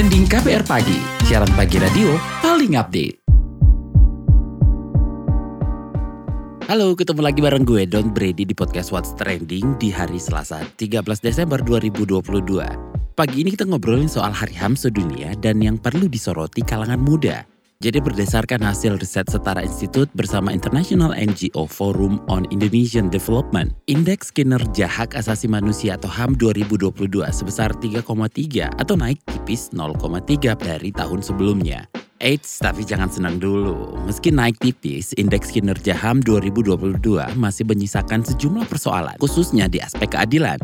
Trending KPR Pagi, siaran pagi radio paling update. Halo, ketemu lagi bareng gue Don Brady di podcast What's Trending di hari Selasa 13 Desember 2022. Pagi ini kita ngobrolin soal Hari HAM sedunia dan yang perlu disoroti kalangan muda. Jadi berdasarkan hasil riset Setara Institut bersama International NGO Forum on Indonesian Development, Indeks Kinerja Hak Asasi Manusia atau HAM 2022 sebesar 3,3 atau naik tipis 0,3 dari tahun sebelumnya. Eits, tapi jangan senang dulu. Meski naik tipis, Indeks Kinerja HAM 2022 masih menyisakan sejumlah persoalan, khususnya di aspek keadilan.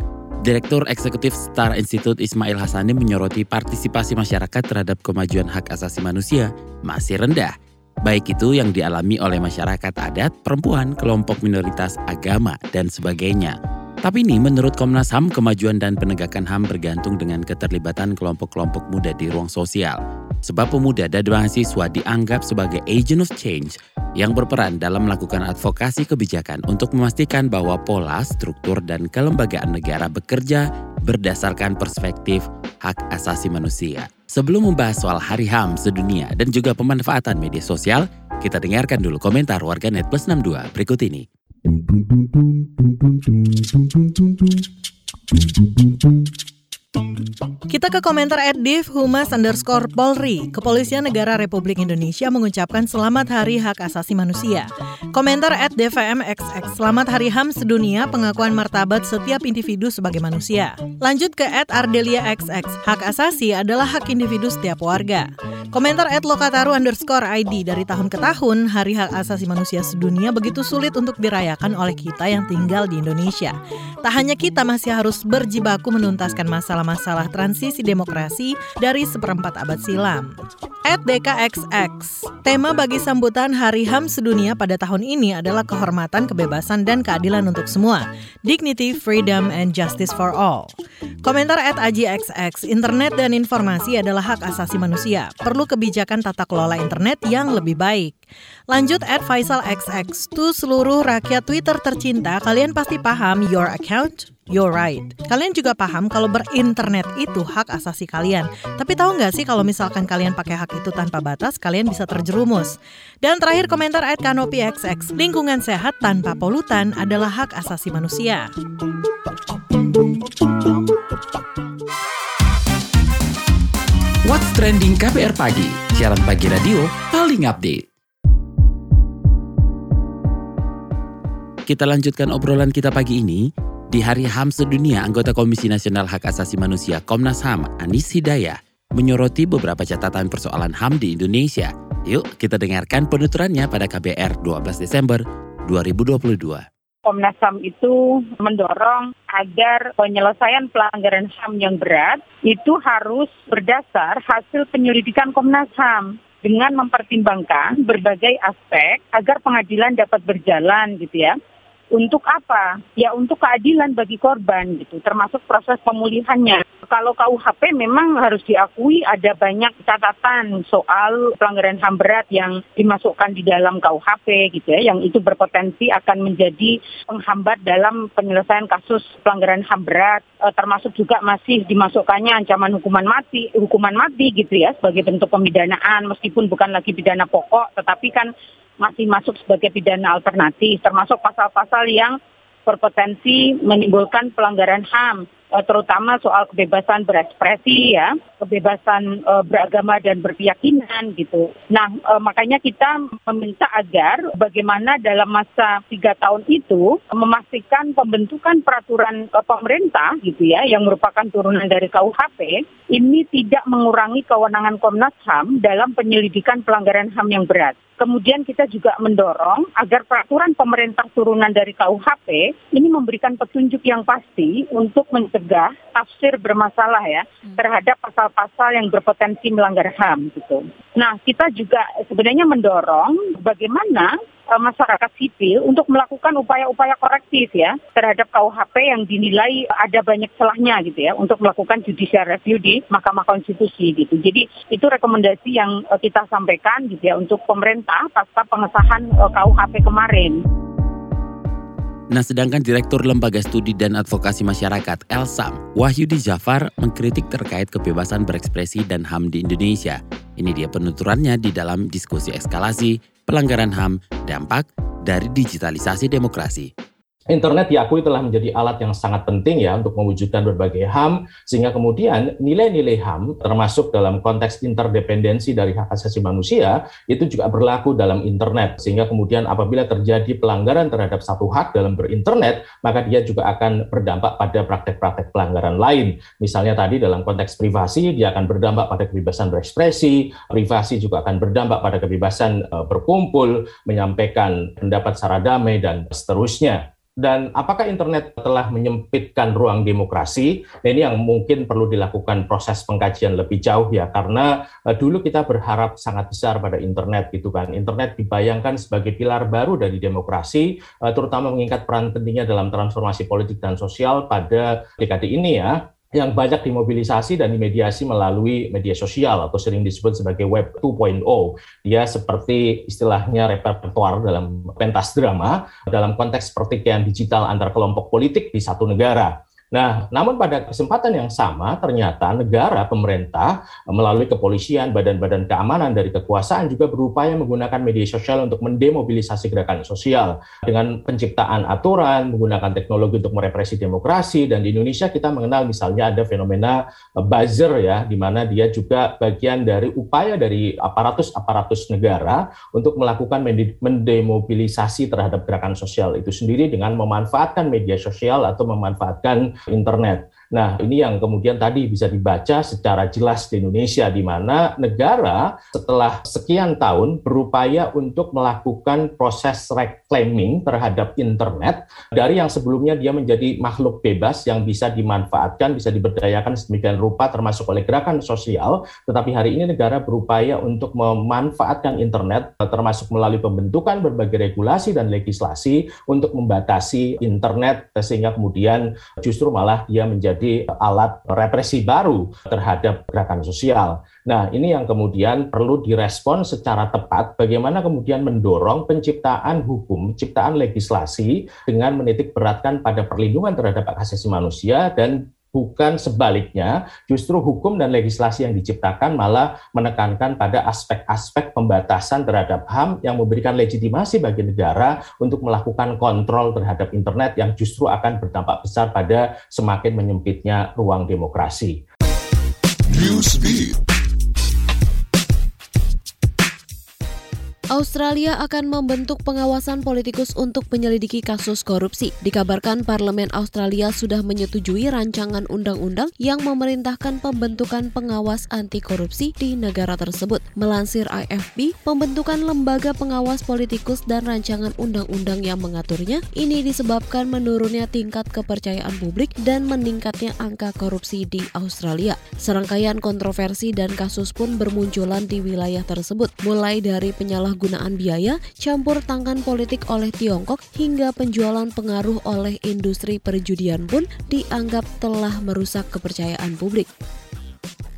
Direktur Eksekutif Star Institute Ismail Hasani menyoroti partisipasi masyarakat terhadap kemajuan hak asasi manusia masih rendah. Baik itu yang dialami oleh masyarakat adat, perempuan, kelompok minoritas, agama, dan sebagainya. Tapi ini menurut Komnas HAM, kemajuan dan penegakan HAM bergantung dengan keterlibatan kelompok-kelompok muda di ruang sosial. Sebab pemuda dan mahasiswa dianggap sebagai agent of change yang berperan dalam melakukan advokasi kebijakan untuk memastikan bahwa pola, struktur, dan kelembagaan negara bekerja berdasarkan perspektif hak asasi manusia. Sebelum membahas soal Hari HAM sedunia dan juga pemanfaatan media sosial, kita dengarkan dulu komentar warganet plus 62 berikut ini. Dum dum dum dum dum dum dum dum dum dum dum dum dum dum Kita ke komentar at humas underscore polri. Kepolisian Negara Republik Indonesia mengucapkan selamat hari hak asasi manusia. Komentar at dvmxx, selamat hari HAM sedunia pengakuan martabat setiap individu sebagai manusia. Lanjut ke at ardelia xx, hak asasi adalah hak individu setiap warga. Komentar at lokataru underscore ID dari tahun ke tahun, Hari Hak Asasi Manusia Sedunia begitu sulit untuk dirayakan oleh kita yang tinggal di Indonesia. Tak hanya kita masih harus berjibaku menuntaskan masalah-masalah transisi demokrasi dari seperempat abad silam. DKXX, tema bagi sambutan Hari HAM Sedunia pada tahun ini adalah kehormatan, kebebasan, dan keadilan untuk semua. Dignity, freedom, and justice for all. Komentar AJXX, internet dan informasi adalah hak asasi manusia. Perlu kebijakan tata kelola internet yang lebih baik. Lanjut at Faisal XX, tuh seluruh rakyat Twitter tercinta, kalian pasti paham your account, your right. Kalian juga paham kalau berinternet itu hak asasi kalian. Tapi tahu nggak sih kalau misalkan kalian pakai hak itu tanpa batas, kalian bisa terjerumus. Dan terakhir komentar at Kanopi XX, lingkungan sehat tanpa polutan adalah hak asasi manusia. What's Trending KPR Pagi, siaran pagi radio paling update. Kita lanjutkan obrolan kita pagi ini. Di Hari HAM Sedunia, anggota Komisi Nasional Hak Asasi Manusia Komnas HAM, Anis Hidayah, menyoroti beberapa catatan persoalan HAM di Indonesia. Yuk kita dengarkan penuturannya pada KBR 12 Desember 2022. Komnas HAM itu mendorong agar penyelesaian pelanggaran HAM yang berat itu harus berdasar hasil penyelidikan Komnas HAM dengan mempertimbangkan berbagai aspek agar pengadilan dapat berjalan gitu ya. Untuk apa? Ya untuk keadilan bagi korban gitu, termasuk proses pemulihannya. Kalau KUHP memang harus diakui ada banyak catatan soal pelanggaran HAM berat yang dimasukkan di dalam KUHP gitu ya, yang itu berpotensi akan menjadi penghambat dalam penyelesaian kasus pelanggaran HAM berat, e, termasuk juga masih dimasukkannya ancaman hukuman mati, hukuman mati gitu ya sebagai bentuk pemidanaan. Meskipun bukan lagi pidana pokok, tetapi kan masih masuk sebagai pidana alternatif, termasuk pasal-pasal yang berpotensi menimbulkan pelanggaran HAM terutama soal kebebasan berekspresi ya, kebebasan uh, beragama dan berkeyakinan gitu. Nah uh, makanya kita meminta agar bagaimana dalam masa tiga tahun itu memastikan pembentukan peraturan uh, pemerintah gitu ya, yang merupakan turunan dari KUHP ini tidak mengurangi kewenangan Komnas HAM dalam penyelidikan pelanggaran HAM yang berat. Kemudian kita juga mendorong agar peraturan pemerintah turunan dari KUHP ini memberikan petunjuk yang pasti untuk mencegah tafsir bermasalah ya hmm. terhadap pasal-pasal yang berpotensi melanggar HAM gitu. Nah, kita juga sebenarnya mendorong bagaimana masyarakat sipil untuk melakukan upaya-upaya korektif ya terhadap KUHP yang dinilai ada banyak celahnya gitu ya untuk melakukan judicial review di Mahkamah Konstitusi gitu. Jadi itu rekomendasi yang uh, kita sampaikan gitu ya untuk pemerintah pasca pengesahan uh, KUHP kemarin. Nah, sedangkan Direktur Lembaga Studi dan Advokasi Masyarakat Elsam, Wahyudi Jafar mengkritik terkait kebebasan berekspresi dan HAM di Indonesia. Ini dia penuturannya di dalam diskusi eskalasi, pelanggaran HAM, dampak dari digitalisasi demokrasi. Internet diakui telah menjadi alat yang sangat penting ya untuk mewujudkan berbagai HAM, sehingga kemudian nilai-nilai HAM termasuk dalam konteks interdependensi dari hak asasi manusia itu juga berlaku dalam internet. Sehingga kemudian apabila terjadi pelanggaran terhadap satu hak dalam berinternet, maka dia juga akan berdampak pada praktek-praktek pelanggaran lain. Misalnya tadi dalam konteks privasi, dia akan berdampak pada kebebasan berekspresi, privasi juga akan berdampak pada kebebasan uh, berkumpul, menyampaikan pendapat secara damai, dan seterusnya dan apakah internet telah menyempitkan ruang demokrasi? Nah, ini yang mungkin perlu dilakukan proses pengkajian lebih jauh ya, karena uh, dulu kita berharap sangat besar pada internet gitu kan. Internet dibayangkan sebagai pilar baru dari demokrasi, uh, terutama mengingat peran pentingnya dalam transformasi politik dan sosial pada dekade ini ya yang banyak dimobilisasi dan dimediasi melalui media sosial atau sering disebut sebagai Web 2.0. Dia seperti istilahnya repertoire dalam pentas drama dalam konteks pertikaian digital antar kelompok politik di satu negara. Nah, namun pada kesempatan yang sama ternyata negara pemerintah melalui kepolisian, badan-badan keamanan dari kekuasaan juga berupaya menggunakan media sosial untuk mendemobilisasi gerakan sosial. Dengan penciptaan aturan, menggunakan teknologi untuk merepresi demokrasi dan di Indonesia kita mengenal misalnya ada fenomena buzzer ya di mana dia juga bagian dari upaya dari aparatus-aparatus negara untuk melakukan mendemobilisasi terhadap gerakan sosial itu sendiri dengan memanfaatkan media sosial atau memanfaatkan internet. Nah, ini yang kemudian tadi bisa dibaca secara jelas di Indonesia, di mana negara setelah sekian tahun berupaya untuk melakukan proses reclaiming terhadap internet dari yang sebelumnya dia menjadi makhluk bebas yang bisa dimanfaatkan, bisa diberdayakan sedemikian rupa termasuk oleh gerakan sosial, tetapi hari ini negara berupaya untuk memanfaatkan internet termasuk melalui pembentukan berbagai regulasi dan legislasi untuk membatasi internet sehingga kemudian justru malah dia menjadi menjadi alat represi baru terhadap gerakan sosial. Nah, ini yang kemudian perlu direspon secara tepat bagaimana kemudian mendorong penciptaan hukum, penciptaan legislasi dengan menitik beratkan pada perlindungan terhadap hak asasi manusia dan bukan sebaliknya, justru hukum dan legislasi yang diciptakan malah menekankan pada aspek-aspek pembatasan terhadap HAM yang memberikan legitimasi bagi negara untuk melakukan kontrol terhadap internet yang justru akan berdampak besar pada semakin menyempitnya ruang demokrasi. Newsbeat. Australia akan membentuk pengawasan politikus untuk menyelidiki kasus korupsi. Dikabarkan Parlemen Australia sudah menyetujui rancangan undang-undang yang memerintahkan pembentukan pengawas anti korupsi di negara tersebut. Melansir AFP, pembentukan lembaga pengawas politikus dan rancangan undang-undang yang mengaturnya ini disebabkan menurunnya tingkat kepercayaan publik dan meningkatnya angka korupsi di Australia. Serangkaian kontroversi dan kasus pun bermunculan di wilayah tersebut, mulai dari penyalah penyalahgunaan biaya, campur tangan politik oleh Tiongkok, hingga penjualan pengaruh oleh industri perjudian pun dianggap telah merusak kepercayaan publik.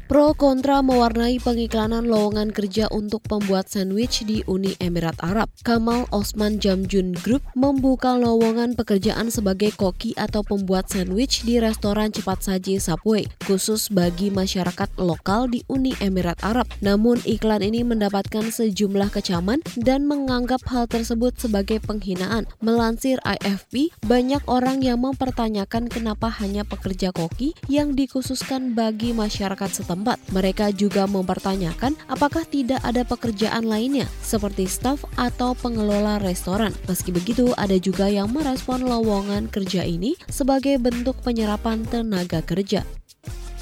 Pro kontra mewarnai pengiklanan lowongan kerja untuk pembuat sandwich di Uni Emirat Arab. Kamal Osman Jamjun Group membuka lowongan pekerjaan sebagai koki atau pembuat sandwich di restoran cepat saji Subway, khusus bagi masyarakat lokal di Uni Emirat Arab. Namun iklan ini mendapatkan sejumlah kecaman dan menganggap hal tersebut sebagai penghinaan. Melansir IFP, banyak orang yang mempertanyakan kenapa hanya pekerja koki yang dikhususkan bagi masyarakat setempat tempat. Mereka juga mempertanyakan apakah tidak ada pekerjaan lainnya seperti staf atau pengelola restoran. Meski begitu, ada juga yang merespon lowongan kerja ini sebagai bentuk penyerapan tenaga kerja.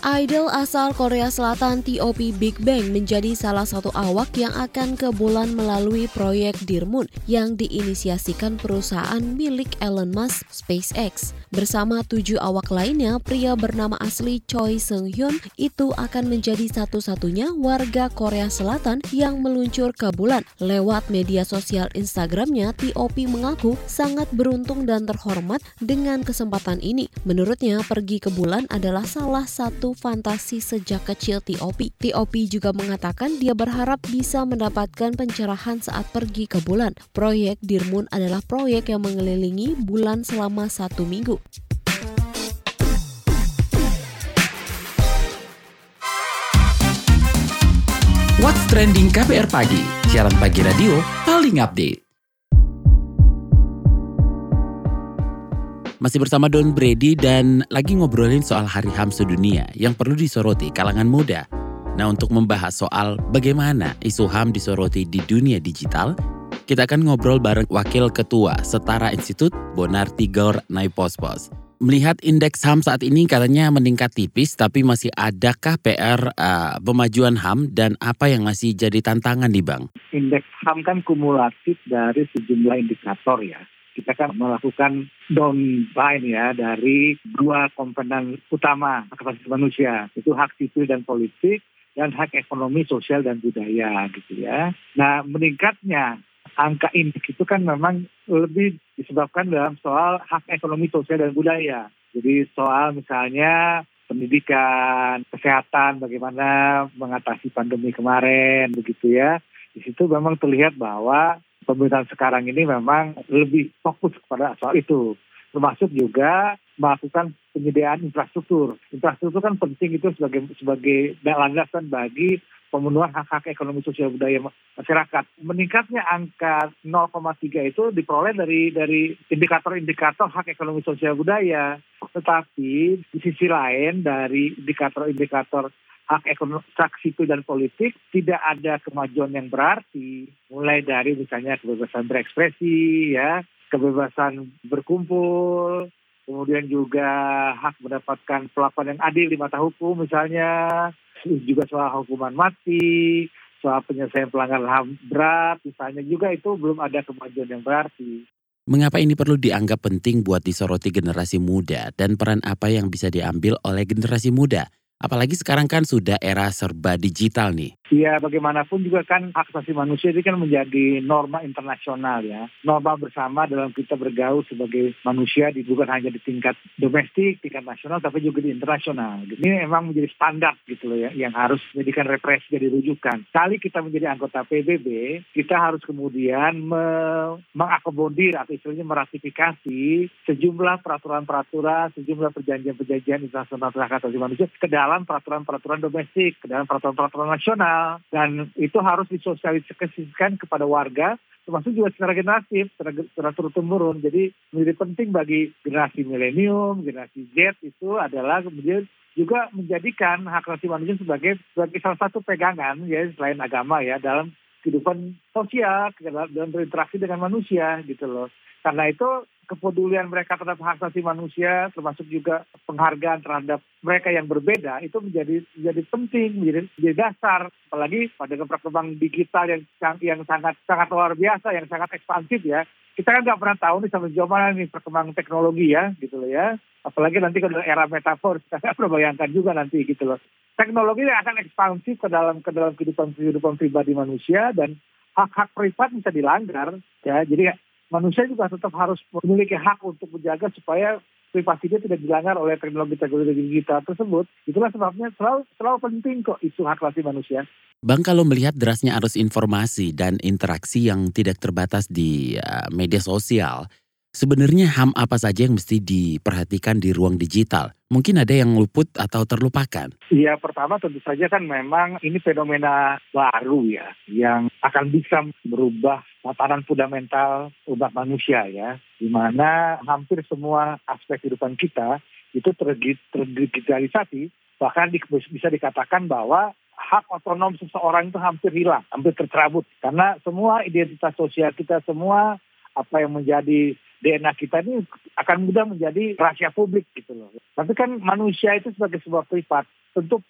Idol asal Korea Selatan TOP Big Bang menjadi salah satu awak yang akan ke bulan melalui proyek Dear Moon yang diinisiasikan perusahaan milik Elon Musk SpaceX. Bersama tujuh awak lainnya, pria bernama asli Choi Seung Hyun itu akan menjadi satu-satunya warga Korea Selatan yang meluncur ke bulan. Lewat media sosial Instagramnya, TOP mengaku sangat beruntung dan terhormat dengan kesempatan ini. Menurutnya, pergi ke bulan adalah salah satu fantasi sejak kecil TOP. TOP juga mengatakan dia berharap bisa mendapatkan pencerahan saat pergi ke bulan. Proyek Dirmun adalah proyek yang mengelilingi bulan selama satu minggu. What's Trending KPR Pagi, siaran pagi radio paling update. Masih bersama Don Brady dan lagi ngobrolin soal Hari HAM sedunia yang perlu disoroti kalangan muda. Nah untuk membahas soal bagaimana isu HAM disoroti di dunia digital, kita akan ngobrol bareng Wakil Ketua Setara Institut Bonar Tigor Naipospos melihat indeks HAM saat ini katanya meningkat tipis, tapi masih adakah PR uh, pemajuan HAM dan apa yang masih jadi tantangan di Bang? Indeks HAM kan kumulatif dari sejumlah indikator ya. Kita kan melakukan downline ya dari dua komponen utama asasi manusia, itu hak sipil dan politik dan hak ekonomi, sosial dan budaya gitu ya. Nah meningkatnya angka indeks itu kan memang lebih disebabkan dalam soal hak ekonomi sosial dan budaya. Jadi soal misalnya pendidikan, kesehatan, bagaimana mengatasi pandemi kemarin, begitu ya. Di situ memang terlihat bahwa pemerintahan sekarang ini memang lebih fokus kepada soal itu. Termasuk juga melakukan penyediaan infrastruktur. Infrastruktur kan penting itu sebagai sebagai landasan bagi pemenuhan hak-hak ekonomi sosial budaya masyarakat. Meningkatnya angka 0,3 itu diperoleh dari dari indikator-indikator hak ekonomi sosial budaya. Tetapi di sisi lain dari indikator-indikator hak ekonomi sipil dan politik tidak ada kemajuan yang berarti. Mulai dari misalnya kebebasan berekspresi, ya, kebebasan berkumpul, kemudian juga hak mendapatkan pelaporan yang adil di mata hukum misalnya, juga soal hukuman mati, soal penyelesaian pelanggaran HAM berat, misalnya juga itu belum ada kemajuan yang berarti. Mengapa ini perlu dianggap penting buat disoroti generasi muda dan peran apa yang bisa diambil oleh generasi muda Apalagi sekarang kan sudah era serba digital nih. Iya, bagaimanapun juga kan hak asasi manusia ini kan menjadi norma internasional ya. Norma bersama dalam kita bergaul sebagai manusia di, bukan hanya di tingkat domestik, tingkat nasional, tapi juga di internasional. Ini memang menjadi standar gitu loh ya, yang harus menjadikan represi jadi rujukan. Kali kita menjadi anggota PBB, kita harus kemudian me mengakomodir atau istilahnya meratifikasi sejumlah peraturan-peraturan, sejumlah perjanjian-perjanjian internasional hak asasi manusia ke dalam dalam peraturan-peraturan domestik, dalam peraturan-peraturan nasional, dan itu harus disosialisasikan kepada warga, termasuk juga secara generatif, secara turun-temurun. Jadi menjadi penting bagi generasi milenium, generasi Z itu adalah kemudian juga menjadikan hak asasi manusia sebagai sebagai salah satu pegangan ya selain agama ya dalam kehidupan sosial dalam berinteraksi dengan manusia gitu loh. Karena itu kepedulian mereka terhadap hak asasi manusia, termasuk juga penghargaan terhadap mereka yang berbeda, itu menjadi menjadi penting, menjadi, menjadi dasar. Apalagi pada perkembangan digital yang yang sangat sangat luar biasa, yang sangat ekspansif ya. Kita kan nggak pernah tahu nih sampai sejauh mana nih perkembangan teknologi ya, gitu loh ya. Apalagi nanti kalau era metafor, kita nggak bayangkan juga nanti gitu loh. Teknologi akan ekspansif ke dalam ke dalam kehidupan kehidupan pribadi manusia dan hak-hak privat bisa dilanggar ya. Jadi manusia juga tetap harus memiliki hak untuk menjaga supaya privasinya tidak dilanggar oleh teknologi-teknologi digital tersebut. Itulah sebabnya selalu, selalu penting kok isu hak asasi manusia. Bang, kalau melihat derasnya arus informasi dan interaksi yang tidak terbatas di uh, media sosial, Sebenarnya HAM apa saja yang mesti diperhatikan di ruang digital? Mungkin ada yang luput atau terlupakan. Iya, pertama tentu saja kan memang ini fenomena baru ya, yang akan bisa merubah tatanan fundamental umat manusia ya, di mana hampir semua aspek kehidupan kita itu terdigitalisasi, bahkan di, bisa dikatakan bahwa hak otonom seseorang itu hampir hilang, hampir tercerabut. Karena semua identitas sosial kita, semua apa yang menjadi DNA kita ini akan mudah menjadi rahasia publik gitu loh. Tapi kan manusia itu sebagai sebuah privat tentu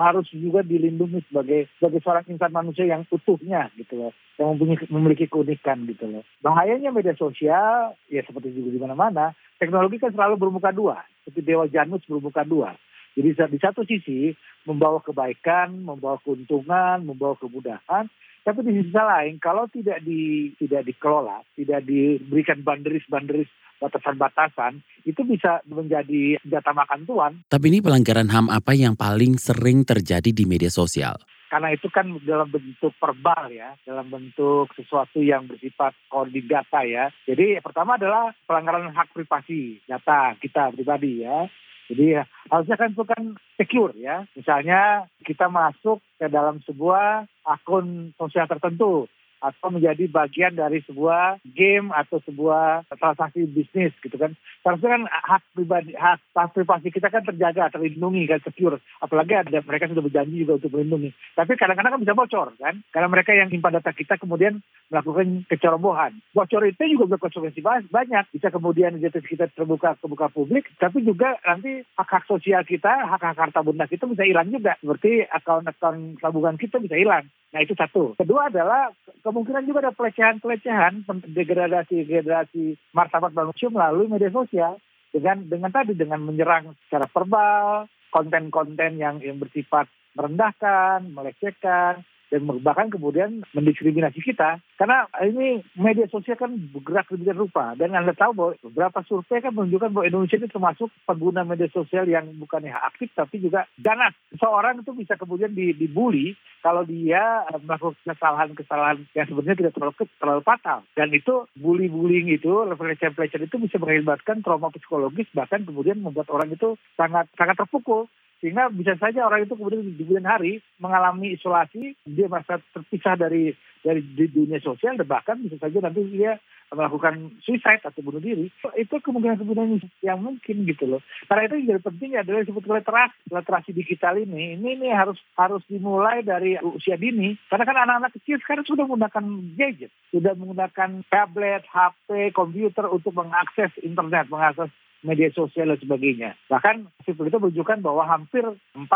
harus juga dilindungi sebagai sebagai seorang insan manusia yang utuhnya gitu loh, yang mempunyai memiliki keunikan gitu loh. Bahayanya media sosial ya seperti juga di mana-mana, teknologi kan selalu bermuka dua, seperti dewa Janus bermuka dua. Jadi di satu sisi membawa kebaikan, membawa keuntungan, membawa kemudahan. Tapi di sisi lain, kalau tidak di tidak dikelola, tidak diberikan banderis-banderis batasan-batasan, itu bisa menjadi senjata makan tuan. Tapi ini pelanggaran HAM apa yang paling sering terjadi di media sosial? Karena itu kan dalam bentuk verbal ya, dalam bentuk sesuatu yang bersifat koordinat data ya. Jadi pertama adalah pelanggaran hak privasi data kita pribadi ya. Jadi harusnya kan itu kan secure ya. Misalnya kita masuk ke dalam sebuah akun sosial tertentu atau menjadi bagian dari sebuah game atau sebuah transaksi bisnis gitu kan. Seharusnya kan hak pribadi, hak, privasi kita kan terjaga, terlindungi kan, secure. Apalagi ada mereka sudah berjanji juga untuk melindungi. Tapi kadang-kadang kan bisa bocor kan. Karena mereka yang simpan data kita kemudian melakukan kecerobohan. Bocor itu juga berkonsekuensi banyak. Bisa kemudian data kita terbuka kebuka publik, tapi juga nanti hak-hak sosial kita, hak-hak harta benda kita bisa hilang juga. Seperti akun-akun tabungan kita bisa hilang. Nah itu satu. Kedua adalah kemungkinan juga ada pelecehan-pelecehan, degradasi-degradasi martabat manusia melalui media sosial. Dengan dengan tadi dengan menyerang secara verbal, konten-konten yang yang bersifat merendahkan, melecehkan, dan bahkan kemudian mendiskriminasi kita. Karena ini media sosial kan bergerak demikian rupa. Dan Anda tahu bahwa beberapa survei kan menunjukkan bahwa Indonesia itu termasuk pengguna media sosial yang bukannya aktif tapi juga ganas. Seorang itu bisa kemudian dibully kalau dia melakukan kesalahan-kesalahan yang sebenarnya tidak terlalu, terlalu fatal. Dan itu bully-bullying itu, pelecehan-pelecehan itu bisa mengakibatkan trauma psikologis bahkan kemudian membuat orang itu sangat sangat terpukul sehingga bisa saja orang itu kemudian di bulan hari mengalami isolasi, dia merasa terpisah dari dari dunia sosial dan bahkan bisa saja nanti dia melakukan suicide atau bunuh diri. Itu kemungkinan-kemungkinan yang mungkin gitu loh. Karena itu yang penting adalah disebut literasi, literasi digital ini. Ini ini harus harus dimulai dari usia dini. Karena kan anak-anak kecil sekarang sudah menggunakan gadget, sudah menggunakan tablet, HP, komputer untuk mengakses internet, mengakses media sosial dan sebagainya. Bahkan survei itu menunjukkan bahwa hampir 40%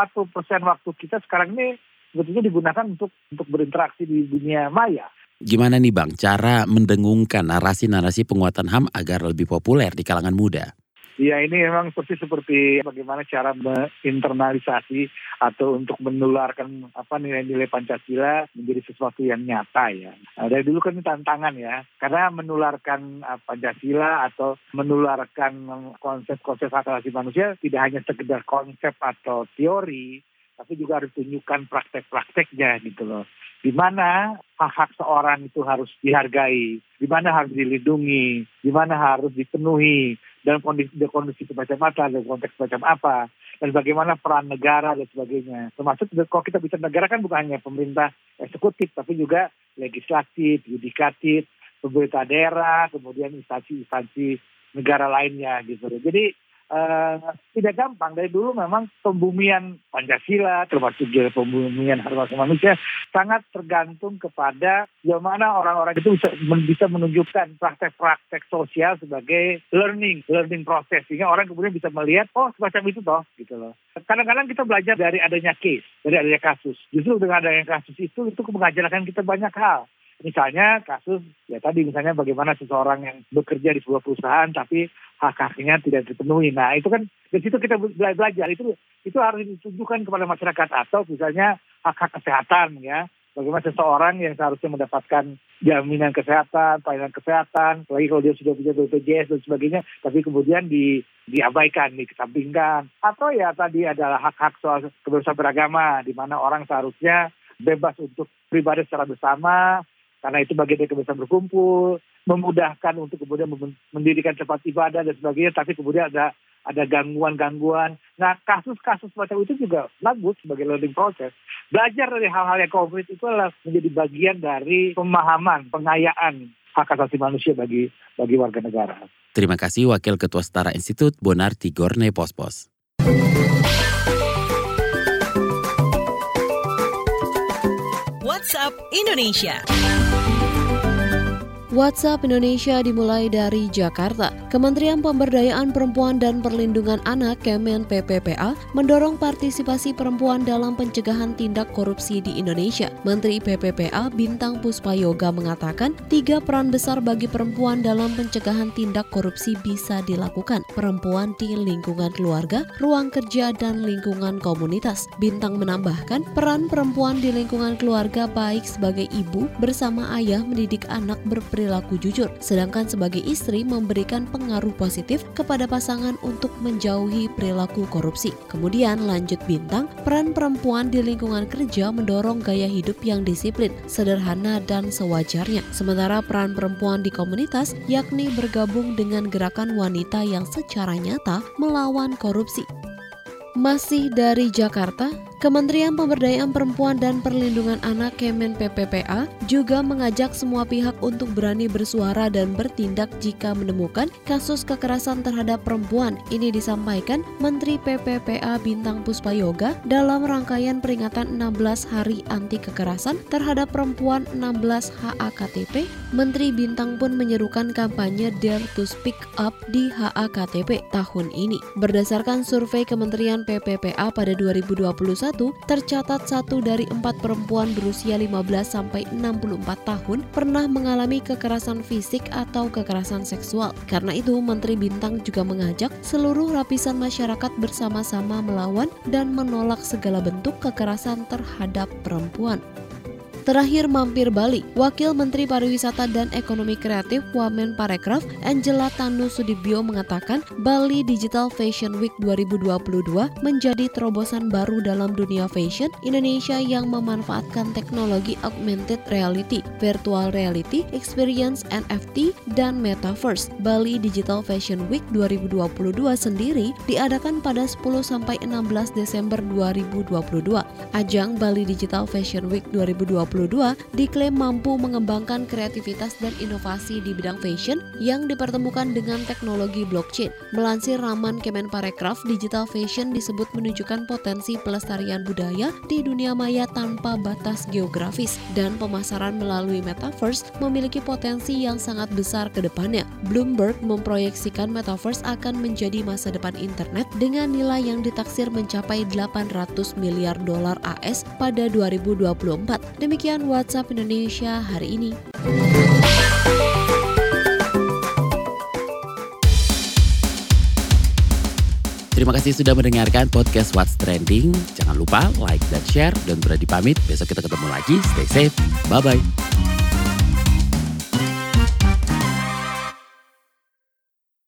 waktu kita sekarang ini sebetulnya digunakan untuk untuk berinteraksi di dunia maya. Gimana nih Bang cara mendengungkan narasi-narasi penguatan HAM agar lebih populer di kalangan muda? Ya ini memang seperti seperti bagaimana cara menginternalisasi atau untuk menularkan apa nilai-nilai Pancasila menjadi sesuatu yang nyata ya. Nah, dari dulu kan ini tantangan ya, karena menularkan uh, Pancasila atau menularkan konsep-konsep hak asasi manusia tidak hanya sekedar konsep atau teori, tapi juga harus tunjukkan praktek-prakteknya gitu loh. Di mana hak-hak seorang itu harus dihargai, di mana harus dilindungi, di mana harus dipenuhi, dalam kondisi kondisi semacam apa, dalam konteks semacam apa, dan bagaimana peran negara dan sebagainya. Termasuk kalau kita bicara negara kan bukan hanya pemerintah eksekutif, tapi juga legislatif, yudikatif, pemerintah daerah, kemudian instansi-instansi negara lainnya gitu. Jadi uh, tidak gampang. Dari dulu memang pembumian Pancasila, termasuk juga pembumian hak asasi manusia, sangat tergantung kepada bagaimana orang-orang itu bisa, bisa menunjukkan praktek-praktek sosial sebagai learning, learning proses. Sehingga orang kemudian bisa melihat, oh semacam itu toh, gitu loh. Kadang-kadang kita belajar dari adanya case, dari adanya kasus. Justru dengan adanya kasus itu, itu mengajarkan kita banyak hal. Misalnya kasus ya tadi misalnya bagaimana seseorang yang bekerja di sebuah perusahaan tapi hak haknya tidak dipenuhi. Nah itu kan di situ kita belajar itu itu harus ditunjukkan kepada masyarakat atau misalnya hak hak kesehatan ya bagaimana seseorang yang seharusnya mendapatkan jaminan kesehatan, pelayanan kesehatan, apalagi kalau dia sudah punya BPJS dan sebagainya, tapi kemudian di, diabaikan, dikesampingkan. Atau ya tadi adalah hak-hak soal kebebasan beragama, di mana orang seharusnya bebas untuk pribadi secara bersama, karena itu bagian dari kebiasaan berkumpul, memudahkan untuk kemudian mendirikan tempat ibadah dan sebagainya, tapi kemudian ada ada gangguan-gangguan. Nah, kasus-kasus semacam itu juga bagus sebagai learning process. Belajar dari hal-hal yang konkret itu adalah menjadi bagian dari pemahaman, pengayaan hak asasi manusia bagi bagi warga negara. Terima kasih Wakil Ketua Setara Institut Bonar Tigorne Pospos. WhatsApp Indonesia. WhatsApp Indonesia dimulai dari Jakarta. Kementerian Pemberdayaan Perempuan dan Perlindungan Anak Kemen PPPA mendorong partisipasi perempuan dalam pencegahan tindak korupsi di Indonesia. Menteri PPPA Bintang Puspayoga mengatakan tiga peran besar bagi perempuan dalam pencegahan tindak korupsi bisa dilakukan. Perempuan di lingkungan keluarga, ruang kerja, dan lingkungan komunitas. Bintang menambahkan peran perempuan di lingkungan keluarga baik sebagai ibu bersama ayah mendidik anak berperilaku perilaku jujur, sedangkan sebagai istri memberikan pengaruh positif kepada pasangan untuk menjauhi perilaku korupsi. Kemudian lanjut bintang, peran perempuan di lingkungan kerja mendorong gaya hidup yang disiplin, sederhana dan sewajarnya. Sementara peran perempuan di komunitas yakni bergabung dengan gerakan wanita yang secara nyata melawan korupsi. Masih dari Jakarta, Kementerian Pemberdayaan Perempuan dan Perlindungan Anak Kemen PPPA juga mengajak semua pihak untuk berani bersuara dan bertindak jika menemukan kasus kekerasan terhadap perempuan. Ini disampaikan Menteri PPPA Bintang Puspayoga dalam rangkaian peringatan 16 Hari Anti Kekerasan terhadap Perempuan 16 HAKTP. Menteri Bintang pun menyerukan kampanye Dare to Speak Up di HAKTP tahun ini. Berdasarkan survei Kementerian PPPA pada 2021, tercatat satu dari empat perempuan berusia 15 sampai 64 tahun pernah mengalami kekerasan fisik atau kekerasan seksual. Karena itu, Menteri Bintang juga mengajak seluruh lapisan masyarakat bersama-sama melawan dan menolak segala bentuk kekerasan terhadap perempuan. Terakhir mampir Bali, Wakil Menteri Pariwisata dan Ekonomi Kreatif Wamen Parekraf Angela Tanu Sudibyo mengatakan Bali Digital Fashion Week 2022 menjadi terobosan baru dalam dunia fashion Indonesia yang memanfaatkan teknologi augmented reality, virtual reality, experience NFT, dan metaverse. Bali Digital Fashion Week 2022 sendiri diadakan pada 10-16 Desember 2022. Ajang Bali Digital Fashion Week 2022 diklaim mampu mengembangkan kreativitas dan inovasi di bidang fashion yang dipertemukan dengan teknologi blockchain. Melansir Raman Kemenparekraf, digital fashion disebut menunjukkan potensi pelestarian budaya di dunia maya tanpa batas geografis dan pemasaran melalui metaverse memiliki potensi yang sangat besar ke depannya. Bloomberg memproyeksikan metaverse akan menjadi masa depan internet dengan nilai yang ditaksir mencapai 800 miliar dolar AS pada 2024. Demikian Demikian WhatsApp Indonesia hari ini. Terima kasih sudah mendengarkan podcast What's Trending. Jangan lupa like dan share dan berani pamit. Besok kita ketemu lagi. Stay safe. Bye-bye.